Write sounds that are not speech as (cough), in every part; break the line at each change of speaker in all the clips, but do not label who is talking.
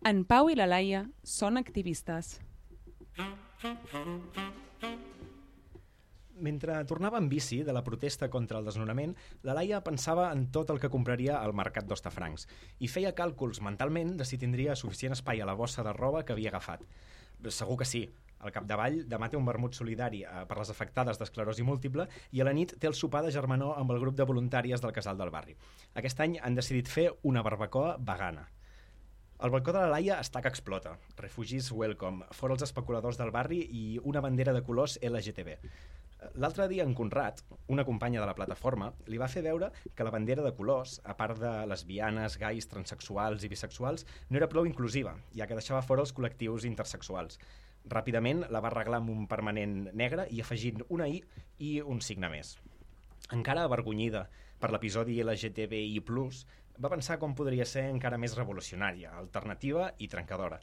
En Pau i la Laia són activistes.
Mentre tornava en bici de la protesta contra el desnonament, la Laia pensava en tot el que compraria al mercat d'Hostafrancs i feia càlculs mentalment de si tindria suficient espai a la bossa de roba que havia agafat. Segur que sí. Al capdavall, demà té un vermut solidari eh, per les afectades d'esclerosi múltiple i a la nit té el sopar de germanor amb el grup de voluntàries del casal del barri. Aquest any han decidit fer una barbacoa vegana. El balcó de la Laia està que explota. Refugis welcome, fora els especuladors del barri i una bandera de colors LGTB. L'altre dia en Conrad, una companya de la plataforma, li va fer veure que la bandera de colors, a part de lesbianes, gais, transexuals i bisexuals, no era prou inclusiva, ja que deixava fora els col·lectius intersexuals. Ràpidament la va arreglar amb un permanent negre i afegint una I i un signe més. Encara avergonyida per l'episodi LGTBI+, va pensar com podria ser encara més revolucionària, alternativa i trencadora.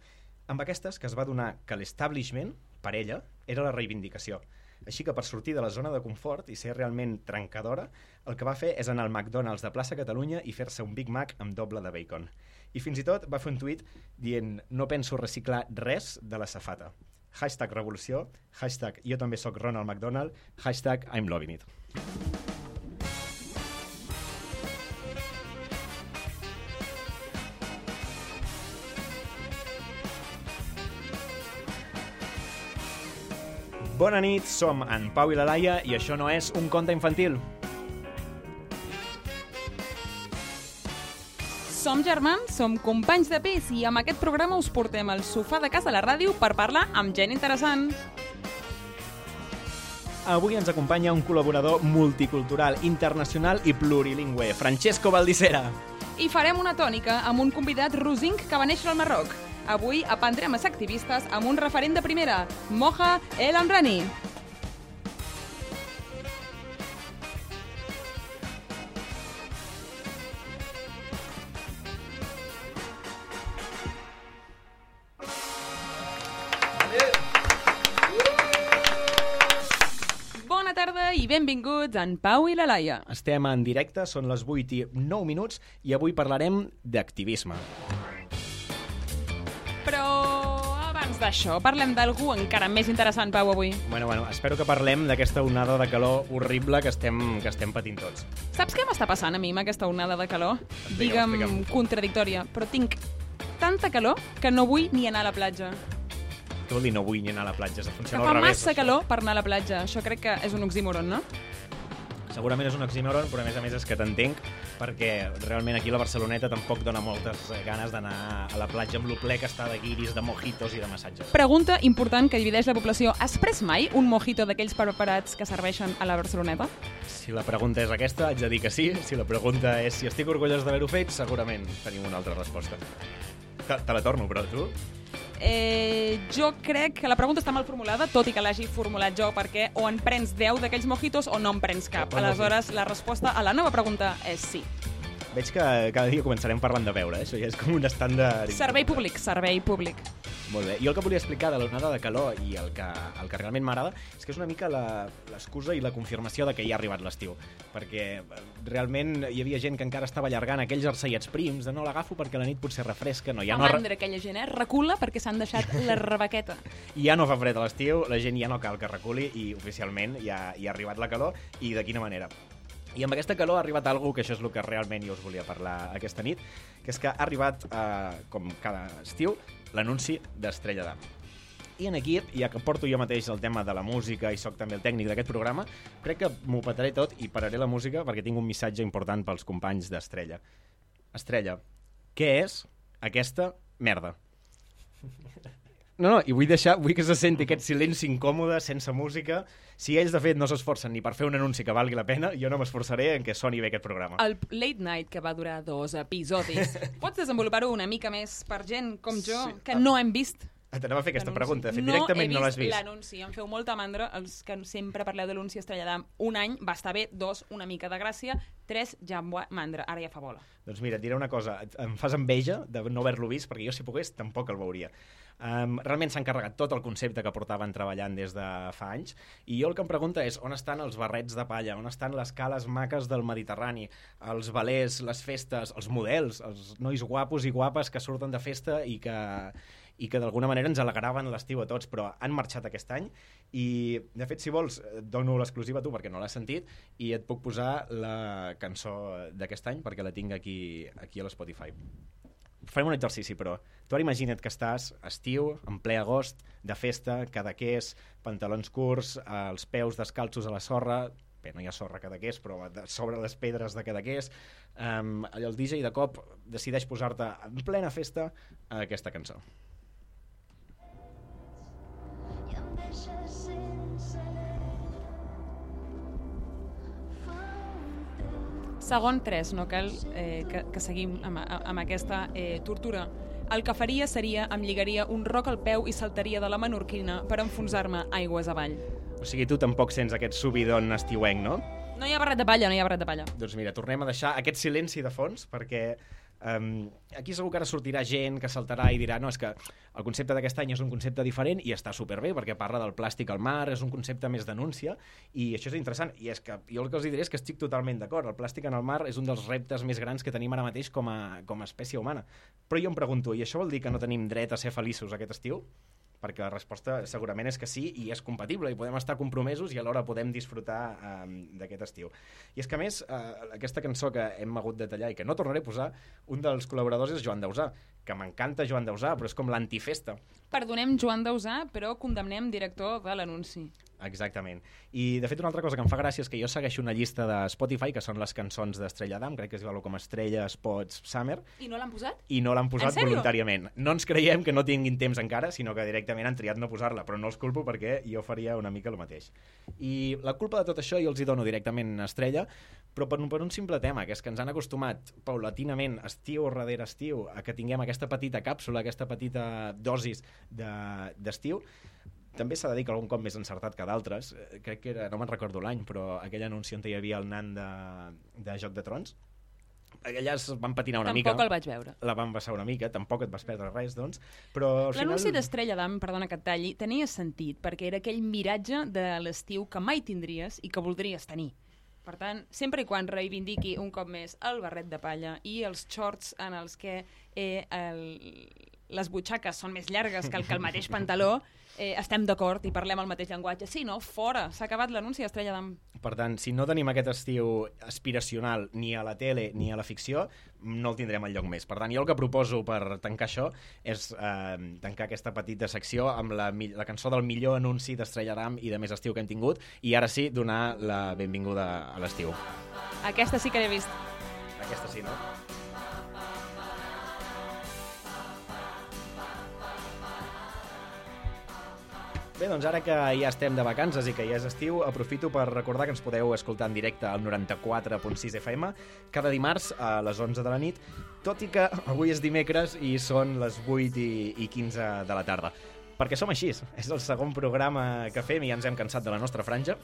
Amb aquestes que es va donar que l'establishment, per ella, era la reivindicació. Així que per sortir de la zona de confort i ser realment trencadora, el que va fer és anar al McDonald's de plaça Catalunya i fer-se un Big Mac amb doble de bacon. I fins i tot va fer un tuit dient no penso reciclar res de la safata. Hashtag revolució, hashtag jo també sóc Ronald McDonald, hashtag I'm loving it. Bona nit, som en Pau i la Laia i això no és un conte infantil.
Som germans, som companys de pis i amb aquest programa us portem al sofà de casa a la ràdio per parlar amb gent interessant.
Avui ens acompanya un col·laborador multicultural, internacional i plurilingüe, Francesco Valdicera.
I farem una tònica amb un convidat rosinc que va néixer al Marroc. Avui aprendrem a activistes amb un referent de primera, Moja El Amrani. Benvinguts en Pau i la Laia.
Estem en directe, són les 8 i 9 minuts i avui parlarem d'activisme.
Abans d'això, parlem d'algú encara més interessant, Pau, avui.
Bueno, bueno, espero que parlem d'aquesta onada de calor horrible que estem, que estem patint tots.
Saps què m'està passant a mi amb aquesta onada de calor?
Explica'm,
Digue'm
explica'm.
contradictòria, però tinc tanta calor que no vull ni anar a la platja.
Què vol dir no vull ni anar a la platja?
Que fa
al revés.
massa
això.
calor per anar a la platja. Això crec que és un oxímoron, no?
Segurament és un oxímoron, però a més a més és que t'entenc, perquè realment aquí la Barceloneta tampoc dona moltes eh, ganes d'anar a la platja amb lo ple que està de guiris, de mojitos i de massatges.
Pregunta important que divideix la població. Has pres mai un mojito d'aquells preparats que serveixen a la Barceloneta?
Si la pregunta és aquesta, haig de dir que sí. Si la pregunta és si estic orgullós d'haver-ho fet, segurament tenim una altra resposta. Te, te la torno, però tu?
Eh, jo crec que la pregunta està mal formulada, tot i que l'hagi formulat jo, perquè o en prens 10 d'aquells mojitos o no en prens cap. Aleshores, la resposta a la nova pregunta és sí.
Veig que cada dia començarem parlant de beure, eh? això ja és com un estàndard...
Servei públic, servei públic.
Molt bé. Jo el que volia explicar de l'onada de calor i el que, el que realment m'agrada és que és una mica la- l'excusa i la confirmació de que ja ha arribat l'estiu. Perquè eh, realment hi havia gent que encara estava allargant aquells arceiets prims de no l'agafo perquè la nit potser refresca. No, ja no,
mandra aquella gent, eh? Recula perquè s'han deixat la (laughs) rebequeta.
ja no fa fred a l'estiu, la gent ja no cal que reculi i oficialment ja, ja ha arribat la calor i de quina manera. I amb aquesta calor ha arribat algú que això és el que realment jo us volia parlar aquesta nit, que és que ha arribat, eh, com cada estiu, l'anunci d'Estrella d'Am. I en aquí, ja que porto jo mateix el tema de la música i sóc també el tècnic d'aquest programa, crec que m'ho petaré tot i pararé la música perquè tinc un missatge important pels companys d'Estrella. Estrella, què és aquesta merda? (laughs) No, no, i vull deixar, vull que se senti aquest silenci incòmode, sense música. Si ells, de fet, no s'esforcen ni per fer un anunci que valgui la pena, jo no m'esforçaré en que soni bé aquest programa.
El Late Night, que va durar dos episodis, (laughs) pots desenvolupar-ho una mica més per gent com jo,
Sí.
que no hem vist
T'anava a fer aquesta pregunta. De fet,
no
directament no l'has vist.
l'anunci, em feu molta mandra, els que sempre parleu de l'anunci Estrella d'Am. Un any va estar bé, dos, una mica de gràcia, 3, Jamboa Mandra. Ara ja fa bola.
Doncs mira, et diré una cosa, et- em fas enveja de no haver-lo vist, perquè jo si pogués tampoc el veuria. Um, realment s'ha encarregat tot el concepte que portaven treballant des de fa anys i jo el que em pregunta és on estan els barrets de palla, on estan les cales maques del Mediterrani, els balers, les festes, els models, els nois guapos i guapes que surten de festa i que, i que d'alguna manera ens alegraven l'estiu a tots, però han marxat aquest any. I, de fet, si vols, et dono l'exclusiva a tu perquè no l'has sentit i et puc posar la cançó d'aquest any perquè la tinc aquí, aquí a l'Spotify. Farem un exercici, però. Tu ara imagina't que estàs estiu, en ple agost, de festa, cadaqués, pantalons curts, els peus descalços a la sorra, bé, no hi ha sorra Cadaqués, però sobre les pedres de Cadaqués, um, el DJ de cop decideix posar-te en plena festa aquesta cançó.
Segon 3, no cal eh, que, que seguim amb, amb aquesta eh, tortura. El que faria seria em lligaria un roc al peu i saltaria de la menorquina per enfonsar-me aigües avall.
O sigui, tu tampoc sents aquest subidon estiuenc, no?
No hi ha barret de palla, no hi ha barret de palla.
Doncs mira, tornem a deixar aquest silenci de fons perquè um, aquí segur que ara sortirà gent que saltarà i dirà no, és que el concepte d'aquest any és un concepte diferent i està superbé perquè parla del plàstic al mar, és un concepte més denúncia i això és interessant. I és que jo el que els diré és que estic totalment d'acord. El plàstic en el mar és un dels reptes més grans que tenim ara mateix com a, com a espècie humana. Però jo em pregunto, i això vol dir que no tenim dret a ser feliços aquest estiu? Perquè la resposta segurament és que sí i és compatible i podem estar compromesos i alhora podem disfrutar um, d'aquest estiu. I és que a més, uh, aquesta cançó que hem hagut de tallar i que no tornaré a posar, un dels col·laboradors és Joan Dausà, que m'encanta Joan Dausà, però és com l'antifesta.
Perdonem Joan Dausà, però condemnem director de l'anunci.
Exactament. I, de fet, una altra cosa que em fa gràcia és que jo segueixo una llista de Spotify, que són les cançons d'Estrella d'Am, crec que es diu com Estrella, Spots, Summer,
I no l'han posat?
i no l'han posat voluntàriament. No ens creiem que no tinguin temps encara, sinó que directament han triat no posar-la, però no els culpo perquè jo faria una mica el mateix. I la culpa de tot això jo els hi dono directament a Estrella, però per un, per un simple tema, que és que ens han acostumat paulatinament, estiu darrere estiu, a que tinguem aquesta petita càpsula, aquesta petita dosis de- d'estiu, també s'ha de dir que algun cop més encertat que d'altres. Eh, Crec que era, no me'n recordo l'any, però aquell anunci on hi havia el nan de, de Joc de Trons, allà es van patinar una
Tampoc
mica
el vaig veure.
la van vessar una mica, tampoc et vas perdre res, doncs, però al
L'anunci
final...
d'Estrella d'Am, perdona que et talli, tenia sentit perquè era aquell miratge de l'estiu que mai tindries i que voldries tenir. Per tant, sempre i quan reivindiqui un cop més el barret de palla i els shorts en els que eh, el, les butxaques són més llargues que el, que el (laughs) mateix pantaló, eh, estem d'acord i parlem el mateix llenguatge. Sí, no? Fora! S'ha acabat l'anunci d'Estrella d'Am.
Per tant, si no tenim aquest estiu aspiracional ni a la tele ni a la ficció, no el tindrem al lloc més. Per tant, jo el que proposo per tancar això és eh, tancar aquesta petita secció amb la, la cançó del millor anunci d'Estrella d'Am i de més estiu que hem tingut, i ara sí, donar la benvinguda a l'estiu.
Aquesta sí que l'he vist.
Aquesta sí, no? Bé, doncs ara que ja estem de vacances i que ja és estiu, aprofito per recordar que ens podeu escoltar en directe al 94.6 FM cada dimarts a les 11 de la nit, tot i que avui és dimecres i són les 8 i, i 15 de la tarda. Perquè som així, és el segon programa que fem i ja ens hem cansat de la nostra franja.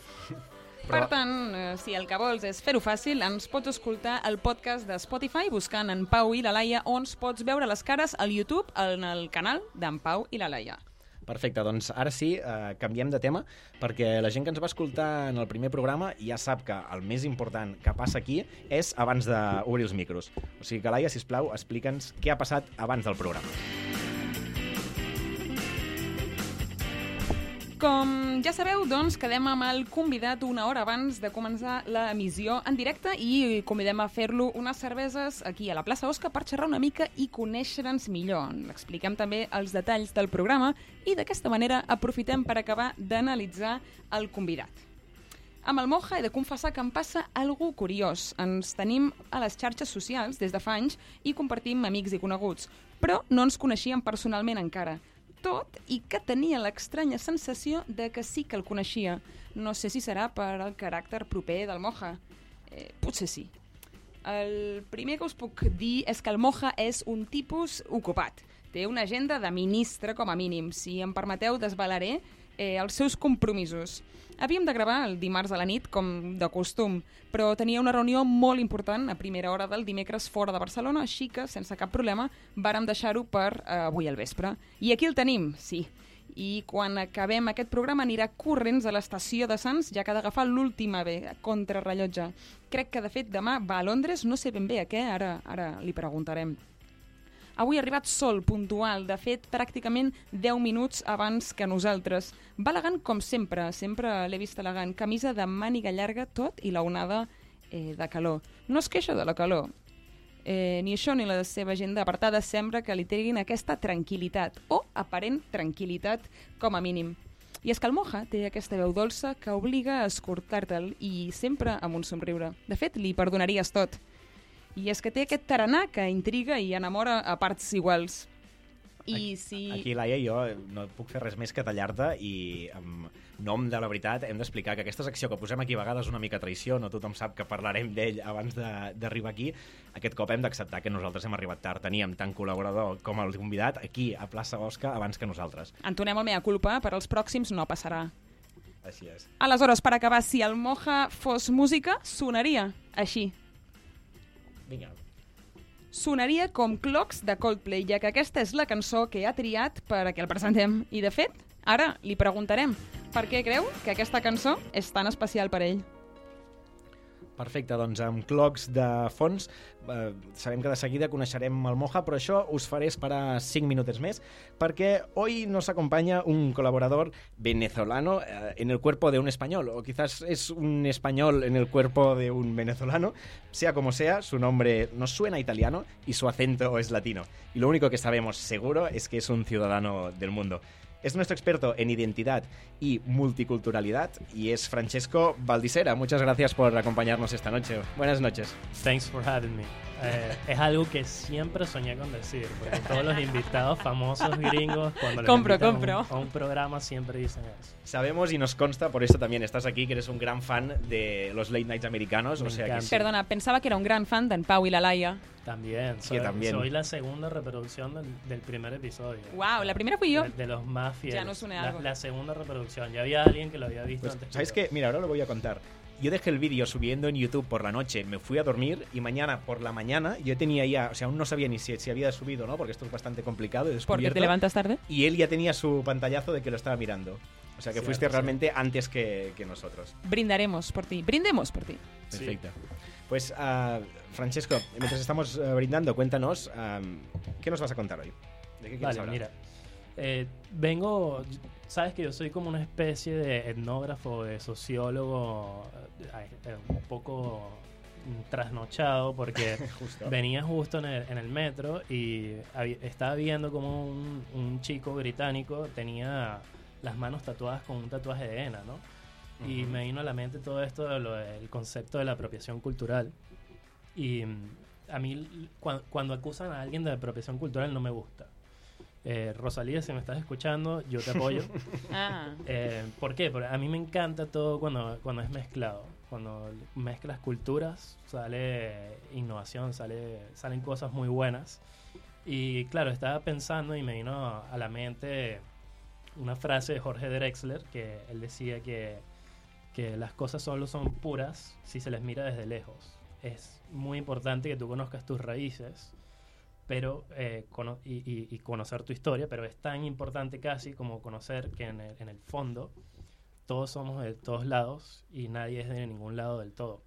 Per tant, eh, si el que vols és fer-ho fàcil, ens pots escoltar el podcast de Spotify buscant en Pau i la Laia, on ens pots veure les cares al YouTube en el canal d'en Pau i la Laia.
Perfecte, doncs ara sí, eh, canviem de tema, perquè la gent que ens va escoltar en el primer programa ja sap que el més important que passa aquí és abans d'obrir els micros. O sigui que, Laia, sisplau, explica'ns què ha passat abans del programa.
Com ja sabeu, doncs, quedem amb el convidat una hora abans de començar l'emissió en directe i convidem a fer-lo unes cerveses aquí a la plaça Osca per xerrar una mica i conèixer-nos millor. Expliquem també els detalls del programa i d'aquesta manera aprofitem per acabar d'analitzar el convidat. Amb el Moja he de confessar que em passa algú curiós. Ens tenim a les xarxes socials des de fa anys i compartim amics i coneguts, però no ens coneixíem personalment encara. Tot i que tenia l'estranya sensació de que sí que el coneixia. No sé si serà per el caràcter proper del Moja. Eh, potser sí. El primer que us puc dir és que el Moja és un tipus ocupat. Té una agenda de ministre, com a mínim. Si em permeteu, desvalaré eh, els seus compromisos. Havíem de gravar el dimarts a la nit, com de costum, però tenia una reunió molt important a primera hora del dimecres fora de Barcelona, així que, sense cap problema, vàrem deixar-ho per eh, avui al vespre. I aquí el tenim, sí. I quan acabem aquest programa anirà corrents a l'estació de Sants, ja que ha d'agafar l'última B, contrarrellotge. Crec que, de fet, demà va a Londres, no sé ben bé a què, ara, ara li preguntarem. Avui ha arribat sol, puntual, de fet, pràcticament 10 minuts abans que nosaltres. Va elegant com sempre, sempre l'he vist elegant. Camisa de màniga llarga, tot, i la onada eh, de calor. No es queixa de la calor. Eh, ni això ni la seva agenda apartada sembla que li treguin aquesta tranquil·litat, o aparent tranquil·litat, com a mínim. I és que el Moja té aquesta veu dolça que obliga a escortar-te'l i sempre amb un somriure. De fet, li perdonaries tot. I és que té aquest taranà que intriga i enamora a parts iguals. I si...
Aquí, Laia, jo no puc fer res més que tallar-te i, en nom de la veritat, hem d'explicar que aquesta secció que posem aquí a vegades una mica traïció, no tothom sap que parlarem d'ell abans de- d'arribar aquí. Aquest cop hem d'acceptar que nosaltres hem arribat tard. Teníem tant col·laborador com el convidat aquí a plaça Osca abans que nosaltres.
Entonem el mea culpa, per als pròxims no passarà.
Així és.
Aleshores, per acabar, si el Moja fos música, sonaria així.
Vinga.
Sonaria com Clocks de Coldplay, ja que aquesta és la cançó que ha triat per a que el presentem. I, de fet, ara li preguntarem per què creu que aquesta cançó és tan especial per ell.
Perfecte, doncs amb clocs de fons eh, sabem que de seguida coneixerem el Moja, però això us faré esperar 5 minuts més perquè hoy nos acompaña un colaborador venezolano eh, en el cuerpo de un español, o quizás es un español en el cuerpo de un venezolano, sea como sea, su nombre nos suena italiano y su acento es latino. Y lo único que sabemos seguro es que es un ciudadano del mundo. Es nuestro experto en identidad y multiculturalidad y es Francesco Valdisera. Muchas gracias por acompañarnos esta noche. Buenas noches.
Thanks for having me. Eh, es algo que siempre soñé con decir, porque todos los invitados famosos gringos, cuando les
Compro,
a un-
compro.
A, un, programa, siempre dicen eso.
Sabemos y nos consta, por eso también estás aquí, que eres un gran fan de los late nights americanos.
Me
o sea que
encanta.
sí.
Perdona, pensava que era un gran fan d'en Pau i la Laia.
También,
Sí,
soy,
también.
soy la segunda reproducción del, del primer episodio.
Wow, la primera fui jo.
De, de los más fieles.
Ya no suene
la,
algo.
la segunda reproducción. Ya había alguien que lo había visto
Pues,
antes. que
¿Sabes
yo.
qué? Mira, ahora lo voy a contar. Yo dejé el vídeo subiendo en YouTube por la noche, me fui a dormir y mañana por la mañana yo tenía ya, o sea, aún no sabía ni si, si había subido o no, porque esto es bastante complicado. he
Porque te levantas tarde.
Y él ya tenía su pantallazo de que lo estaba mirando. O sea, que
Cierto,
fuiste
cierto.
realmente antes que, que nosotros.
Brindaremos por ti. Brindemos por ti.
Sí.
Pues, ah, Francesco, mientras estamos eh, brindando, cuéntanos, am, ¿qué nos vas a contar hoy? ¿De qué quieres
Vale,
hablar?
mira. eh, vengo. Sabes que yo soy como una especie de etnógrafo, de sociólogo, eh, un poco trasnochado porque (laughs)
Justo.
venía justo en el, en el metro y estaba viendo como un, un chico británico tenía las manos tatuadas con un tatuaje de henna, ¿no? Y
Ujú.
me vino a la mente todo esto de del concepto de la apropiación cultural. Y mm, a mí, l- cuan- cuando, acusan a alguien de apropiación cultural, no me gusta. Eh, Rosalía, si me estás escuchando, yo te apoyo. (laughs)
Ah.
Eh, ¿Por qué? Porque a mí me encanta todo cuando, cuando es mezclado. Cuando mezclas culturas, sale innovación, sale, salen cosas muy buenas. Y claro, estaba pensando y me vino a la mente una frase de Jorge Drexler, que él decía que, que las cosas solo son puras si se les mira desde lejos. Es muy importante que tú conozcas tus raíces pero eh, y- y conocer tu historia, pero es tan importante casi como conocer que en el, en el fondo todos somos de todos lados y nadie es de ningún lado del todo.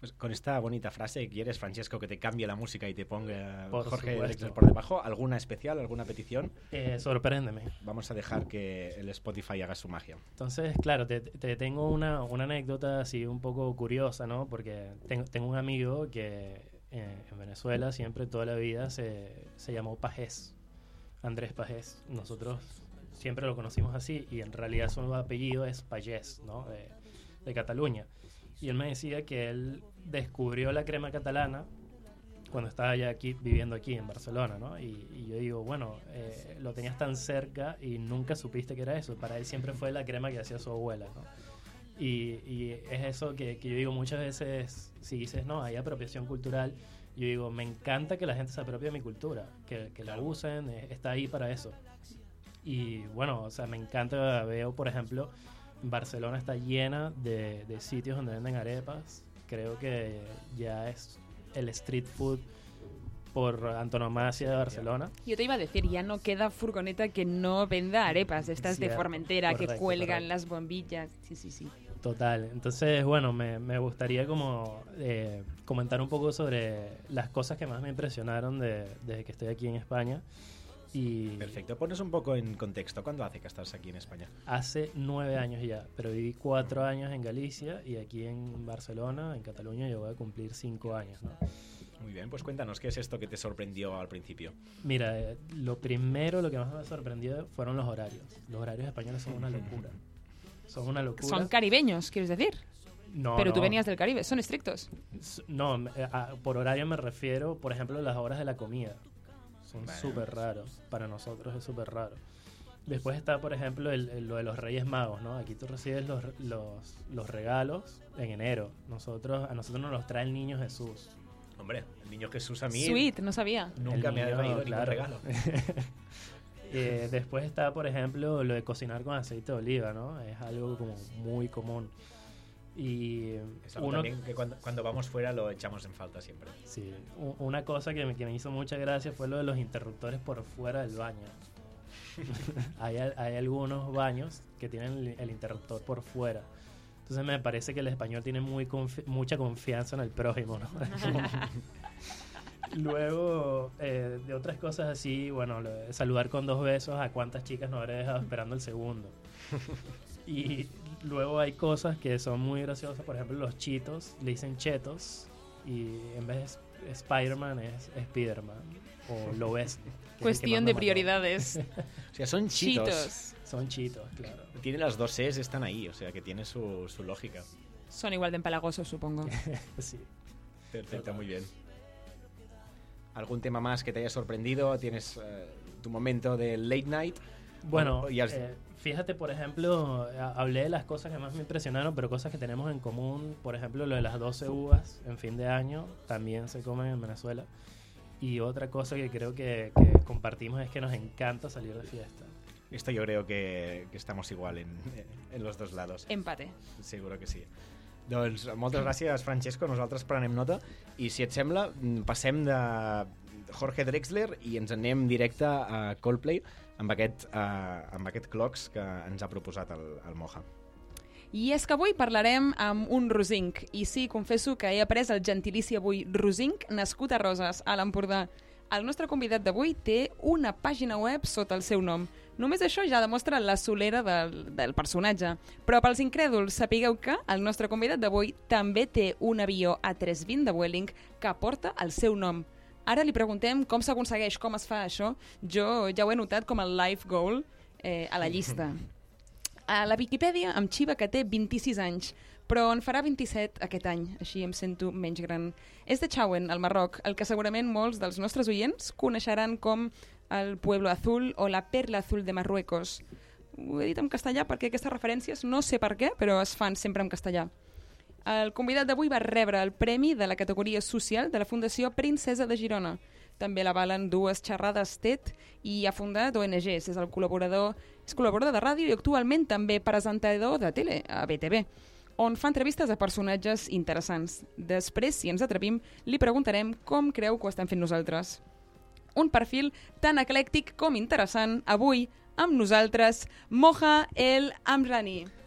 Pues con esta bonita frase, ¿quieres, Francesco, que te cambie la música y te ponga
Por
Jorge. Drexler por debajo? ¿Alguna especial, alguna petición?
Eh, sorpréndeme.
Vamos a dejar que el Spotify haga su magia.
Entonces, claro, te, te tengo una, una anécdota así un poco curiosa, ¿no? Porque tengo, tengo un amigo que eh, en Venezuela siempre toda la vida se, se llamó Pajés, Andrés Pajés. Nosotros siempre lo conocimos así y en realidad su apellido es Payés, ¿no? De, de Cataluña. Y él me decía que él descubrió la crema catalana cuando estaba ya aquí viviendo aquí en Barcelona, ¿no? Y, y yo digo, bueno, eh, lo tenías tan cerca y nunca supiste que era eso. Para él siempre fue la crema que hacía su abuela, ¿no? Y, y es eso que, que yo digo muchas veces, si dices, no, hay apropiación cultural, yo digo, me encanta que la gente se apropie de mi cultura, que, que la usen, eh, está ahí para eso. Y bueno, o sea, me encanta, veo, por ejemplo, Barcelona está llena de, de sitios donde venden arepas. Creo que ya es el street food por antonomasia de Barcelona.
Yo te iba a decir, ya no queda furgoneta que no venda arepas, estas de
Cierto,
Formentera, que
correcto,
cuelgan
correcto.
las bombillas. Sí, sí, sí.
Total. Entonces, bueno, me, me gustaría como eh, comentar un poco sobre las cosas que más me impresionaron de- desde que estoy aquí en España. Y
Perfecto. Pones un poco en contexto. ¿Cuándo hace que estás aquí en España?
hace nueve años ya, pero viví cuatro años en Galicia y aquí en Barcelona, en Cataluña, yo voy a cumplir cinco años. ¿no?
Muy bien, pues cuéntanos, ¿qué es esto que te sorprendió al principio?
Mira, eh, lo primero, lo que más me sorprendió fueron los horarios. Los horarios españoles son una locura. Son una locura.
Son caribeños, quieres decir.
No,
Pero tú venías del Caribe, son estrictos.
No, eh, a- por horario me refiero, por ejemplo, las horas de la comida. Son
Vale.
súper raros. Para nosotros es súper raro. Después está, por ejemplo, el- el- lo de los Reyes Magos, ¿no? Aquí tú recibes los, los, los regalos en enero. Nosotros, a nosotros nos los trae el niño Jesús.
Hombre, el niño Jesús a mí
Sweet, no sabía.
nunca
El
me ha
niño,
traído ningún
claro.
regalo. (laughs)
Eh, después está, por ejemplo, lo de cocinar con aceite de oliva, ¿no? Es algo como muy común. Y
Es algo
uno,
también que cuando, cuando vamos fuera lo echamos en falta siempre.
Sí, una cosa que me, que me hizo mucha gracia fue lo de los interruptores por fuera del baño. (laughs) hay, hay algunos baños que tienen el, el interruptor por fuera. Entonces me parece que el español tiene muy confi- mucha confianza en el prójimo, ¿no? (laughs) Luego, eh, de otras cosas así, bueno, saludar con dos besos a cuántas chicas no habré dejado esperando el segundo. Y luego hay cosas que son muy graciosas, por ejemplo, los chitos le dicen chetos y en vez de Spider-Man es Spider-Man o lo ves.
Cuestión de prioridades. (laughs)
O sea, son chitos.
Chitos.
Son chitos, claro.
Tiene las dos Cs, están ahí, o sea que tiene su, su lógica.
Son igual de empalagosos, supongo. (laughs)
Sí.
Perfecto, muy bien. ¿Algún tema más que te haya sorprendido? ¿Tienes eh, tu momento de late night?
Bueno,
y has-
eh, fíjate, por ejemplo, hablé de las cosas que más me impresionaron, pero cosas que tenemos en común, por ejemplo, lo de las 12 uvas en fin de año, también se comen en Venezuela. Y otra cosa que creo que, que compartimos es que nos encanta salir de fiesta.
Esto yo creo que, que estamos igual en, en los dos lados.
Empate.
Seguro que sí. Doncs moltes gràcies, Francesco. Nosaltres prenem nota. I si et sembla, mm, passem de Jorge Drexler i ens anem directe a Coldplay amb aquest, uh, amb aquest clocs que ens ha proposat el, el Moja.
I és que avui parlarem amb un rosinc. I sí, confesso que he après el gentilici avui rosinc, nascut a Roses, a l'Empordà. El nostre convidat d'avui té una pàgina web sota el seu nom. Només això ja demostra la solera del, del personatge. Però pels incrèduls, sapigueu que el nostre convidat d'avui també té un avió A320 de Vueling que porta el seu nom. Ara li preguntem com s'aconsegueix, com es fa això. Jo ja ho he notat com el life goal eh, a la llista. A la Viquipèdia em xiva que té 26 anys, però en farà 27 aquest any, així em sento menys gran. És de Chauen, al Marroc, el que segurament molts dels nostres oients coneixeran com el Pueblo Azul o la Perla Azul de Marruecos. Ho he dit en castellà perquè aquestes referències, no sé per què, però es fan sempre en castellà. El convidat d'avui va rebre el premi de la categoria social de la Fundació Princesa de Girona. També l'avalen dues xerrades TED i ha fundat ONGs. És el col·laborador, és col·laborador de ràdio i actualment també presentador de tele a BTV, on fa entrevistes a personatges interessants. Després, si ens atrevim, li preguntarem com creu que ho estem fent nosaltres. Un perfil tan eclèctic com interessant, avui, amb nosaltres, Moja El Amrani.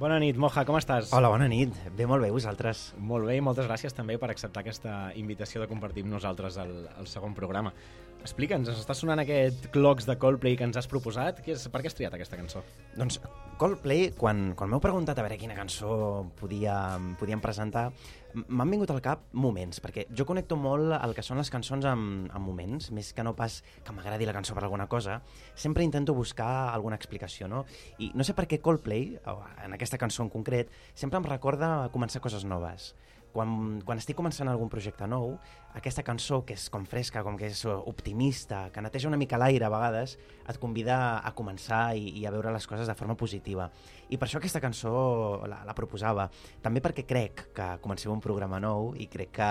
Bona nit, Moja, com estàs?
Hola, bona nit. Bé, molt bé, vosaltres.
Molt bé i moltes gràcies també per acceptar aquesta invitació de compartir amb nosaltres el, el segon programa. Explica'ns, ens està sonant aquest clocs de Coldplay que ens has proposat? Què és, per què has triat aquesta cançó?
Doncs Coldplay, quan, quan m'heu preguntat a veure quina cançó podia, podíem presentar, m'han vingut al cap moments, perquè jo connecto molt el que són les cançons amb, amb moments, més que no pas que m'agradi la cançó per alguna cosa, sempre intento buscar alguna explicació, no? I no sé per què Coldplay, en aquesta cançó en concret, sempre em recorda començar coses noves. Quan, quan estic començant algun projecte nou, aquesta cançó, que és com fresca, com que és optimista, que neteja una mica l'aire a vegades, et convida a començar i, i a veure les coses de forma positiva. I per això aquesta cançó la, la proposava. També perquè crec que comencem un programa nou i crec que,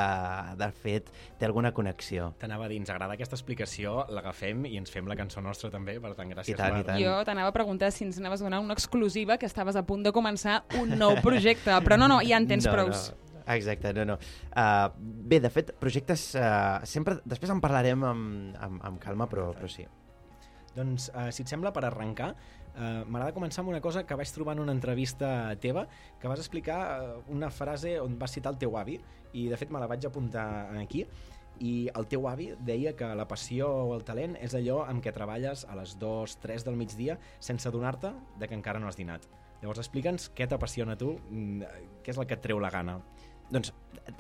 de fet, té alguna connexió.
T'anava a dir, ens agrada aquesta explicació, l'agafem i ens fem la cançó nostra també, per tant, gràcies.
I tant,
Marc.
i tant.
Jo t'anava a preguntar si ens anaves a donar una exclusiva que estaves a punt de començar un nou projecte, però no, no, ja en tens
no,
prous.
No. Exacte, no, no. Uh, bé, de fet, projectes... Uh, sempre, després en parlarem amb, amb, amb calma, però, però sí.
Doncs, uh, si et sembla, per arrencar, uh, m'agrada començar amb una cosa que vaig trobar en una entrevista teva, que vas explicar uh, una frase on vas citar el teu avi, i de fet me la vaig apuntar aquí, i el teu avi deia que la passió o el talent és allò amb què treballes a les 2, 3 del migdia sense adonar-te de que encara no has dinat. Llavors explica'ns què t'apassiona a tu, mm, què és el que et treu la gana.
那这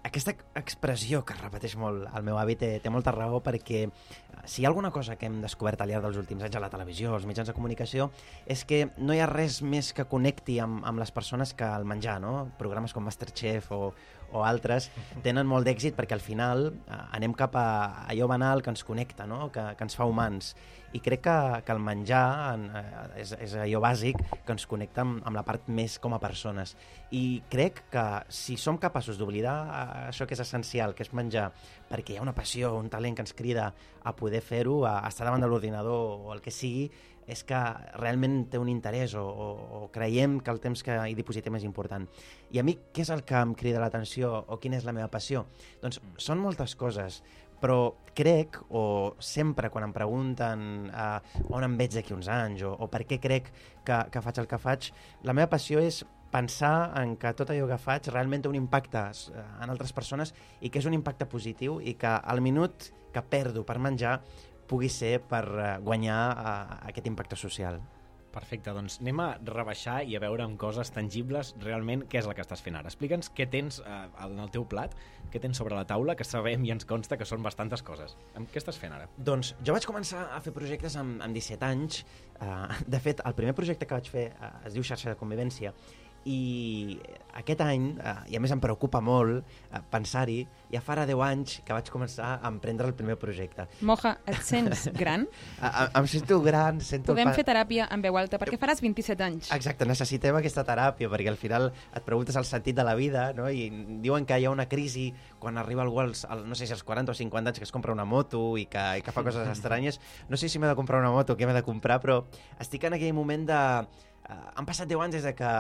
aquesta expressió que es repeteix molt el meu avi té, té molta raó perquè eh, si hi ha alguna cosa que hem descobert al llarg dels últims anys a la televisió, als mitjans de comunicació, és que no hi ha res més que connecti amb, amb les persones que el menjar, no? Programes com Masterchef o, o altres tenen molt d'èxit perquè al final eh, anem cap a allò banal que ens connecta, no? que, que ens fa humans. I crec que, que el menjar en, eh, és, és allò bàsic que ens connecta amb, amb la part més com a persones. I crec que si som capaços d'oblidar eh, això que és essencial, que és menjar, perquè hi ha una passió, un talent que ens crida a poder fer-ho, a estar davant de l'ordinador o el que sigui, és que realment té un interès o, o, o creiem que el temps que hi dipositem és important. I a mi què és el que em crida l'atenció o quina és la meva passió? Doncs són moltes coses, però crec, o sempre quan em pregunten eh, on em veig d'aquí uns anys o, o per què crec que, que faig el que faig, la meva passió és pensar en que tot allò que faig realment té un impacte eh, en altres persones i que és un impacte positiu i que al minut que perdo per menjar pugui ser per eh, guanyar eh, aquest impacte social.
Perfecte, doncs anem a rebaixar i a veure amb coses tangibles realment què és el que estàs fent ara. Explica'ns què tens eh, en el teu plat, què tens sobre la taula, que sabem i ens consta que són bastantes coses. Amb què estàs fent ara?
Doncs jo vaig començar a fer projectes amb, amb 17 anys. Uh, de fet, el primer projecte que vaig fer uh, es diu Xarxa de Convivència i aquest any, eh, i a més em preocupa molt eh, pensar-hi, ja farà 10 anys que vaig començar a emprendre el primer projecte.
Moja, et sents (laughs) gran?
A, a, em sento gran, sento...
Podem
pa-
fer teràpia en veu alta, perquè faràs 27 anys.
Exacte, necessitem aquesta teràpia perquè al final et preguntes el sentit de la vida no? i diuen que hi ha una crisi quan arriba algú als, al, no sé si als 40 o 50 anys que es compra una moto i que, i que fa coses estranyes. No sé si m'he de comprar una moto o què m'he de comprar, però estic en aquell moment de... Uh, han passat 10 anys des de que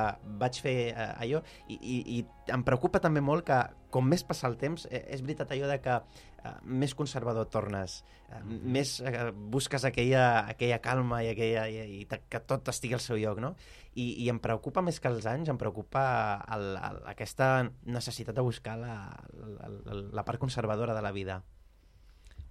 vaig fer uh, allò i, i, i em preocupa també molt que com més passa el temps, eh, és veritat allò de que uh, més conservador tornes, uh, més uh, busques aquella, aquella calma i, aquella, i, i que tot estigui al seu lloc, no? I, i em preocupa més que els anys, em preocupa el, el, aquesta necessitat de buscar la, la, la, la part conservadora de la vida.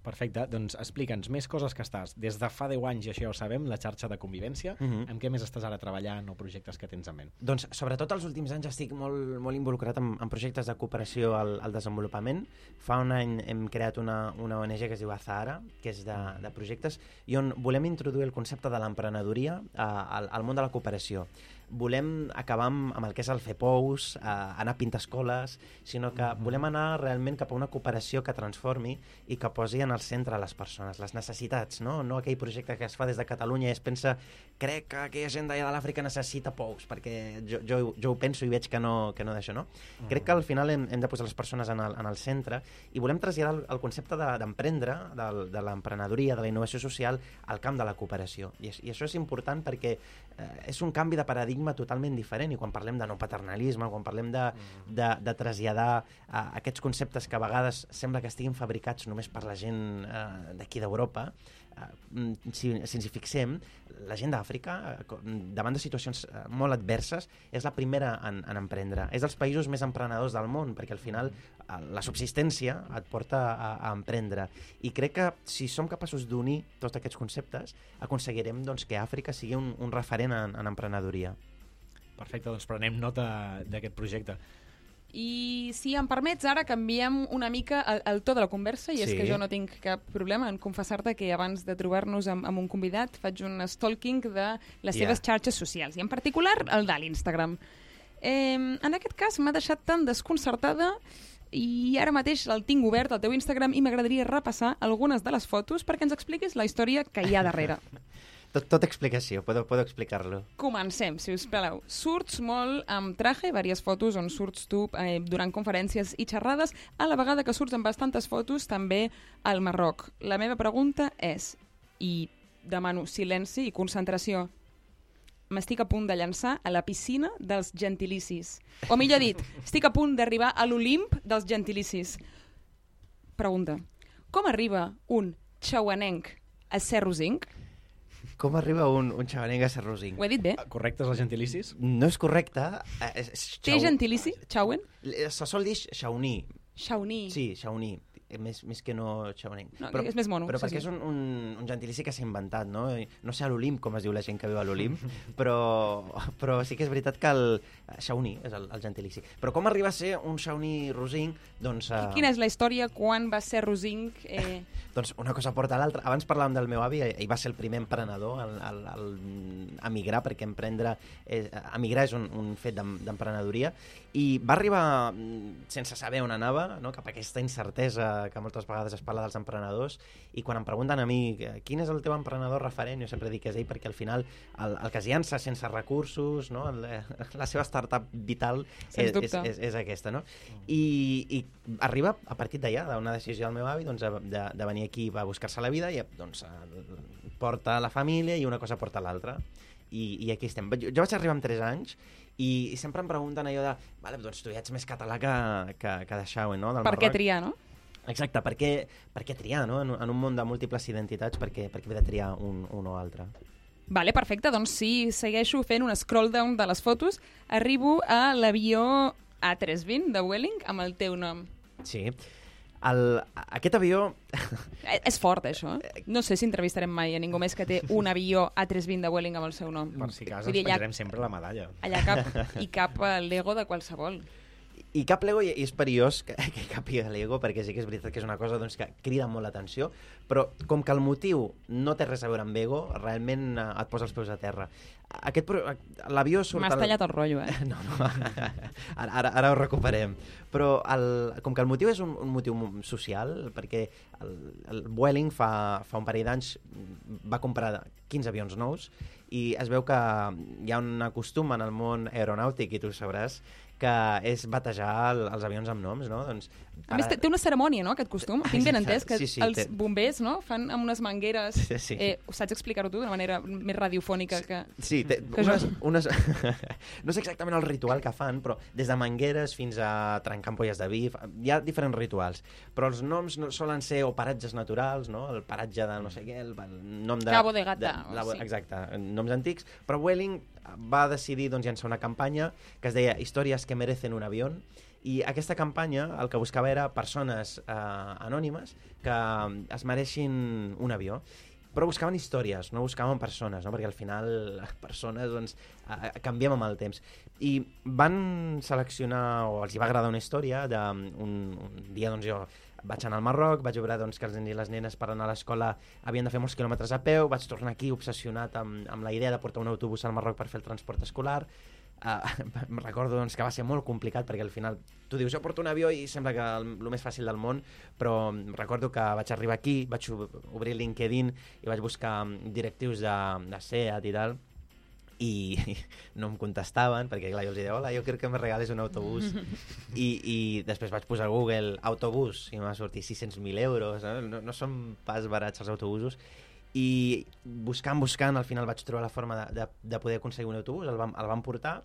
Perfecte, doncs explica'ns més coses que estàs. Des de fa 10 anys, i això ja ho sabem, la xarxa de convivència,
Mhm.
amb què més estàs ara treballant o projectes que tens en ment?
Doncs, sobretot els últims anys estic molt, molt involucrat en, en projectes de cooperació al, al desenvolupament. Fa un any hem creat una, una ONG que es diu Azahara, que és de, de projectes, i on volem introduir el concepte de l'emprenedoria eh, al, al món de la cooperació. Volem acabar amb, amb el que és el fer pous, eh, anar a pintar escoles, sinó que volem anar realment cap a una cooperació que transformi i que posi en el centre les persones, les necessitats, no? No aquell projecte que es fa des de Catalunya i es pensa crec que aquella gent d'allà de l'Àfrica necessita pous, perquè jo, jo, jo ho penso i veig que no, que no d'això, no? Crec que al final hem, hem de posar les persones en el, en el centre i volem traslladar el, el concepte de- d'emprendre, de, de l'emprenedoria, de la innovació social, al camp de la cooperació. I, és- I això és important perquè eh, és un canvi de paradigma totalment diferent i quan parlem de no paternalisme, quan parlem de, de, de traslladar eh, aquests conceptes que a vegades sembla que estiguin fabricats només per la gent eh, d'aquí d'Europa, eh, mm, si, si ens hi fixem, la gent d'Àfrica, davant de situacions molt adverses, és la primera en, en emprendre. És dels països més emprenedors del món, perquè al final la subsistència et porta a, a emprendre. I crec que si som capaços d'unir tots aquests conceptes, aconseguirem doncs, que Àfrica sigui un, un referent en, en emprenedoria.
Perfecte, doncs prenem nota d'aquest projecte.
I si em permets, ara canviem una mica el, el to de la conversa, i és
Sí.
que jo no tinc cap problema en confessar-te que abans de trobar-nos amb, amb un convidat faig un stalking de les
Ja.
seves xarxes socials, i en particular el de l'Instagram. Eh, en aquest cas m'ha deixat tan desconcertada i ara mateix el tinc obert al teu Instagram i m'agradaria repassar algunes de les fotos perquè ens expliquis la història que hi ha darrere. (laughs)
Tot, tot explicació, puedo, puedo explicar-lo.
Comencem, si us plau. Surts molt amb traje, diverses fotos on surts tu eh, durant conferències i xerrades, a la vegada que surts amb bastantes fotos també al Marroc. La meva pregunta és, i demano silenci i concentració, m'estic a punt de llançar a la piscina dels gentilicis. O millor dit, (laughs) estic a punt d'arribar a l'Olimp dels gentilicis. Pregunta, com arriba un xauanenc a Serrozinc?
Com arriba un, un xavanenc a Serrozinc?
Ho he dit bé?
Correctes els gentilicis?
No és correcte. eh, És, és
Té
xau-
gentilici, xauen?
Se sol dir xauní.
Xauní.
Sí, xauní. Eh, Més, més que no xavanenc.
No, és més mono,
Però
sí,
perquè
sí.
és un, un, un gentilici que s'ha inventat, no? No sé a l'Olimp, com es diu la gent que viu a l'Olimp, (laughs) però, però sí que és veritat que el xauní és el, el gentilici. Però com arriba a ser un xauní rosinc? Doncs, eh,
Quina és la història quan va ser Rosinc? Eh, (laughs)
doncs una cosa porta a l'altra. Abans parlàvem del meu avi, ell va ser el primer emprenedor al, al, al emigrar, perquè emprendre, és, emigrar és un, un fet d'em- d'emprenedoria, i va arribar mm, sense saber on anava, no? cap a aquesta incertesa que moltes vegades es parla dels emprenedors, i quan em pregunten a mi eh, quin és el teu emprenedor referent, jo sempre dic que és ell, perquè al final el, el que es llança sense recursos, no? el, la seva startup vital és, és, és, és aquesta, no? I, i arriba a partir d'allà, d'una decisió del meu avi, doncs, de, de, venir aquí, va buscar-se la vida i doncs, eh, porta la família i una cosa porta l'altra. I, I aquí estem. Jo, jo vaig arribar amb 3 anys i, i sempre em pregunten allò de vale, doncs tu ja ets més català que, que, que de Xauen, no? Del
per què
Marroc.
triar, no?
Exacte, per què, per què triar, no? En, un- en un món de múltiples identitats, per què, per què haver de triar un, un o altre?
Vale, perfecte. Doncs sí, segueixo fent un scroll down de les fotos. Arribo a l'avió A320 de Welling amb el teu nom.
Sí. El, aquest avió
Eh, És fort, això. eh? No sé si entrevistarem mai a ningú més que té un avió A320 de Welling amb el seu nom.
Per si cas ens
allà,
sempre la medalla.
allà cap, (laughs) hi cap eh, l'ego de qualsevol.
I cap Lego, i és perillós que, (laughs) que capi Lego, perquè sí que és veritat que és una cosa doncs, que crida molt l'atenció, però com que el motiu no té res a veure amb Ego, realment eh, et posa els peus a terra. Aquest, L'avió surt...
M'has
al-
tallat el rotllo, eh? (laughs)
No, no, (laughs) ara, ara, ara ho recuperem. Però el, com que el motiu és un, un motiu mo- social, perquè el, el Vueling fa, fa un parell d'anys va comprar 15 avions nous i es veu que hi ha un costum en el món aeronàutic, i tu ho sabràs, que és batejar el, els avions amb noms, no? Doncs,
A més, té, una cerimònia, no, aquest costum? Tinc ben entès que
Sí, sí,
els
té-
bombers no, fan amb unes mangueres...
Sí, sí.
Eh, saps explicar-ho tu d'una manera més radiofònica que...
Sí, té,
Que jo-
unes, unes... (laughs) no sé exactament el ritual que fan, però des de mangueres fins a trencar ampolles de vi, hi ha diferents rituals. Però els noms no, solen ser o paratges naturals, no? el paratge de no sé què, el, el nom de...
Cabo de Gata, o
la,
sí.
Exacte, noms antics. Però Welling va decidir doncs, llançar una campanya que es deia Històries que merecen un avió, i aquesta campanya el que buscava era persones eh, anònimes que es mereixin un avió però buscaven històries, no buscaven persones, no? perquè al final les (laughs) persones doncs, eh, canviem amb el temps. I van seleccionar, o els hi va agradar una història, d'un un dia doncs, jo vaig anar al Marroc, vaig veure doncs, que els nens i les nenes per anar a l'escola havien de fer molts quilòmetres a peu, vaig tornar aquí obsessionat amb, amb la idea de portar un autobús al Marroc per fer el transport escolar, (laughs) Uh, recordo doncs, que va ser molt complicat perquè al final tu dius jo porto un avió i sembla que el, el més fàcil del món però em recordo que vaig arribar aquí vaig ob- obrir LinkedIn i vaig buscar mm, directius de, de SEAT i tal i (laughs) no em contestaven perquè clar, jo els deia, hola, jo crec que me regales un autobús i, i després vaig posar a Google autobús i em va sortir 600.000 euros no? No, no són pas barats els autobusos i buscant, buscant, al final vaig trobar la forma de, de, de poder aconseguir un autobús, el vam, el vam portar